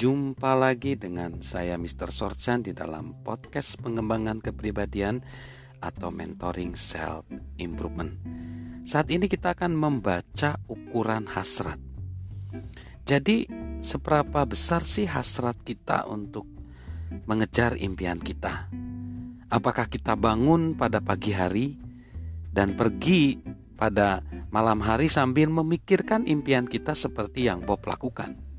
Jumpa lagi dengan saya Mr. Sorchan di dalam podcast pengembangan kepribadian atau mentoring self improvement. Saat ini kita akan membaca ukuran hasrat. Jadi, seberapa besar sih hasrat kita untuk mengejar impian kita? Apakah kita bangun pada pagi hari dan pergi pada malam hari sambil memikirkan impian kita seperti yang Bob lakukan?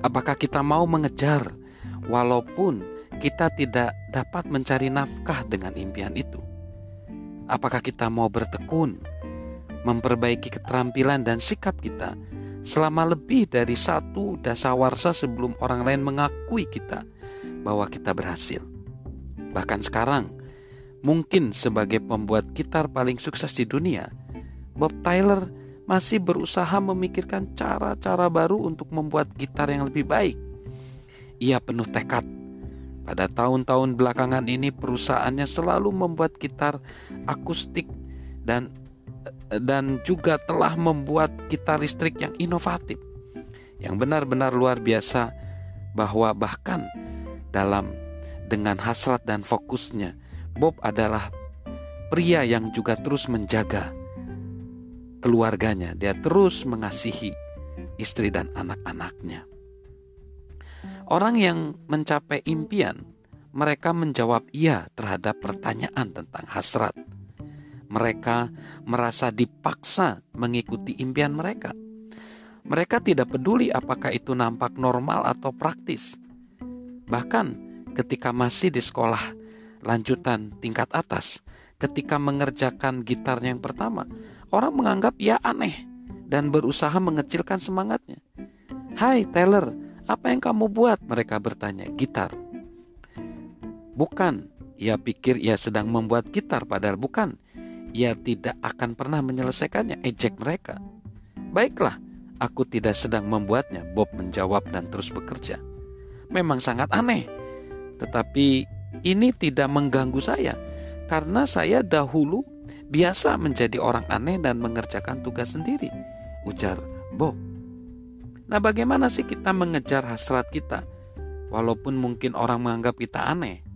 Apakah kita mau mengejar walaupun kita tidak dapat mencari nafkah dengan impian itu? Apakah kita mau bertekun, memperbaiki keterampilan dan sikap kita selama lebih dari satu dasawarsa sebelum orang lain mengakui kita bahwa kita berhasil? Bahkan sekarang, mungkin sebagai pembuat gitar paling sukses di dunia, Bob Tyler masih berusaha memikirkan cara-cara baru untuk membuat gitar yang lebih baik. Ia penuh tekad. Pada tahun-tahun belakangan ini perusahaannya selalu membuat gitar akustik dan dan juga telah membuat gitar listrik yang inovatif. Yang benar-benar luar biasa bahwa bahkan dalam dengan hasrat dan fokusnya Bob adalah pria yang juga terus menjaga keluarganya. Dia terus mengasihi istri dan anak-anaknya. Orang yang mencapai impian, mereka menjawab iya terhadap pertanyaan tentang hasrat. Mereka merasa dipaksa mengikuti impian mereka. Mereka tidak peduli apakah itu nampak normal atau praktis. Bahkan ketika masih di sekolah lanjutan tingkat atas, ketika mengerjakan gitar yang pertama, orang menganggap ia aneh dan berusaha mengecilkan semangatnya. Hai Taylor, apa yang kamu buat? Mereka bertanya, gitar. Bukan, ia pikir ia sedang membuat gitar padahal bukan. Ia tidak akan pernah menyelesaikannya, ejek mereka. Baiklah, aku tidak sedang membuatnya, Bob menjawab dan terus bekerja. Memang sangat aneh, tetapi ini tidak mengganggu saya karena saya dahulu biasa menjadi orang aneh dan mengerjakan tugas sendiri, ujar Bob. Nah, bagaimana sih kita mengejar hasrat kita, walaupun mungkin orang menganggap kita aneh?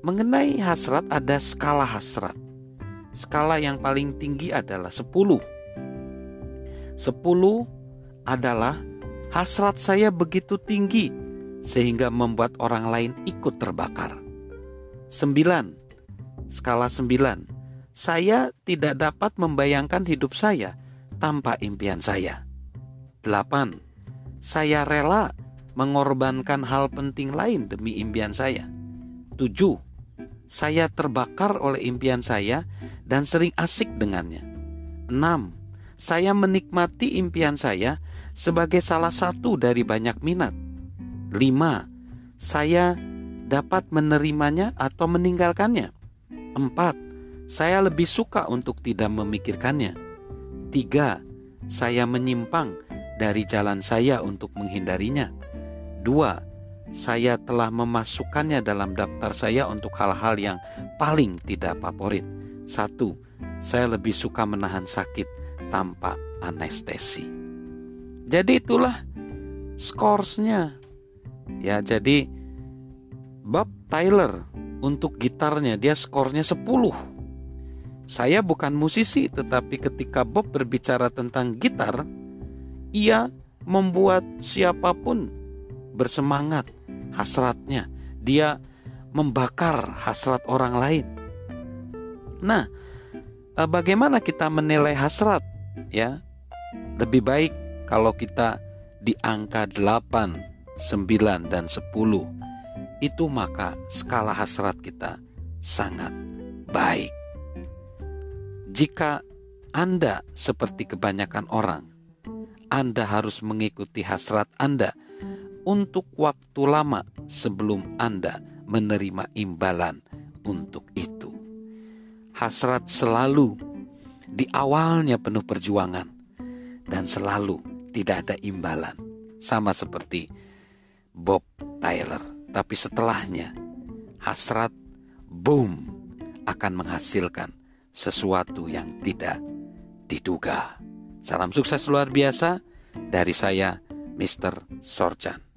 Mengenai hasrat, ada skala hasrat. Skala yang paling tinggi adalah 10. 10 adalah hasrat saya begitu tinggi sehingga membuat orang lain ikut terbakar. 9 skala 9. Saya tidak dapat membayangkan hidup saya tanpa impian saya. 8. Saya rela mengorbankan hal penting lain demi impian saya. 7. Saya terbakar oleh impian saya dan sering asik dengannya. 6. Saya menikmati impian saya sebagai salah satu dari banyak minat. 5. Saya dapat menerimanya atau meninggalkannya. Empat, saya lebih suka untuk tidak memikirkannya. Tiga, saya menyimpang dari jalan saya untuk menghindarinya. Dua, saya telah memasukkannya dalam daftar saya untuk hal-hal yang paling tidak favorit. Satu, saya lebih suka menahan sakit tanpa anestesi. Jadi itulah scoresnya. Ya, jadi Bob Tyler untuk gitarnya dia skornya 10. Saya bukan musisi tetapi ketika Bob berbicara tentang gitar, ia membuat siapa pun bersemangat hasratnya. Dia membakar hasrat orang lain. Nah, eh, bagaimana kita menilai hasrat? Ya, lebih baik kalau kita di angka 8, 9 dan 10 itu maka skala hasrat kita sangat baik. Jika Anda seperti kebanyakan orang, Anda harus mengikuti hasrat Anda untuk waktu lama sebelum Anda menerima imbalan untuk itu. Hasrat selalu di awalnya penuh perjuangan dan selalu tidak ada imbalan, sama seperti Bob Tyler. Tapi setelahnya, hasrat boom akan menghasilkan sesuatu yang tidak diduga. Salam sukses luar biasa dari saya, Mr. Sorjan.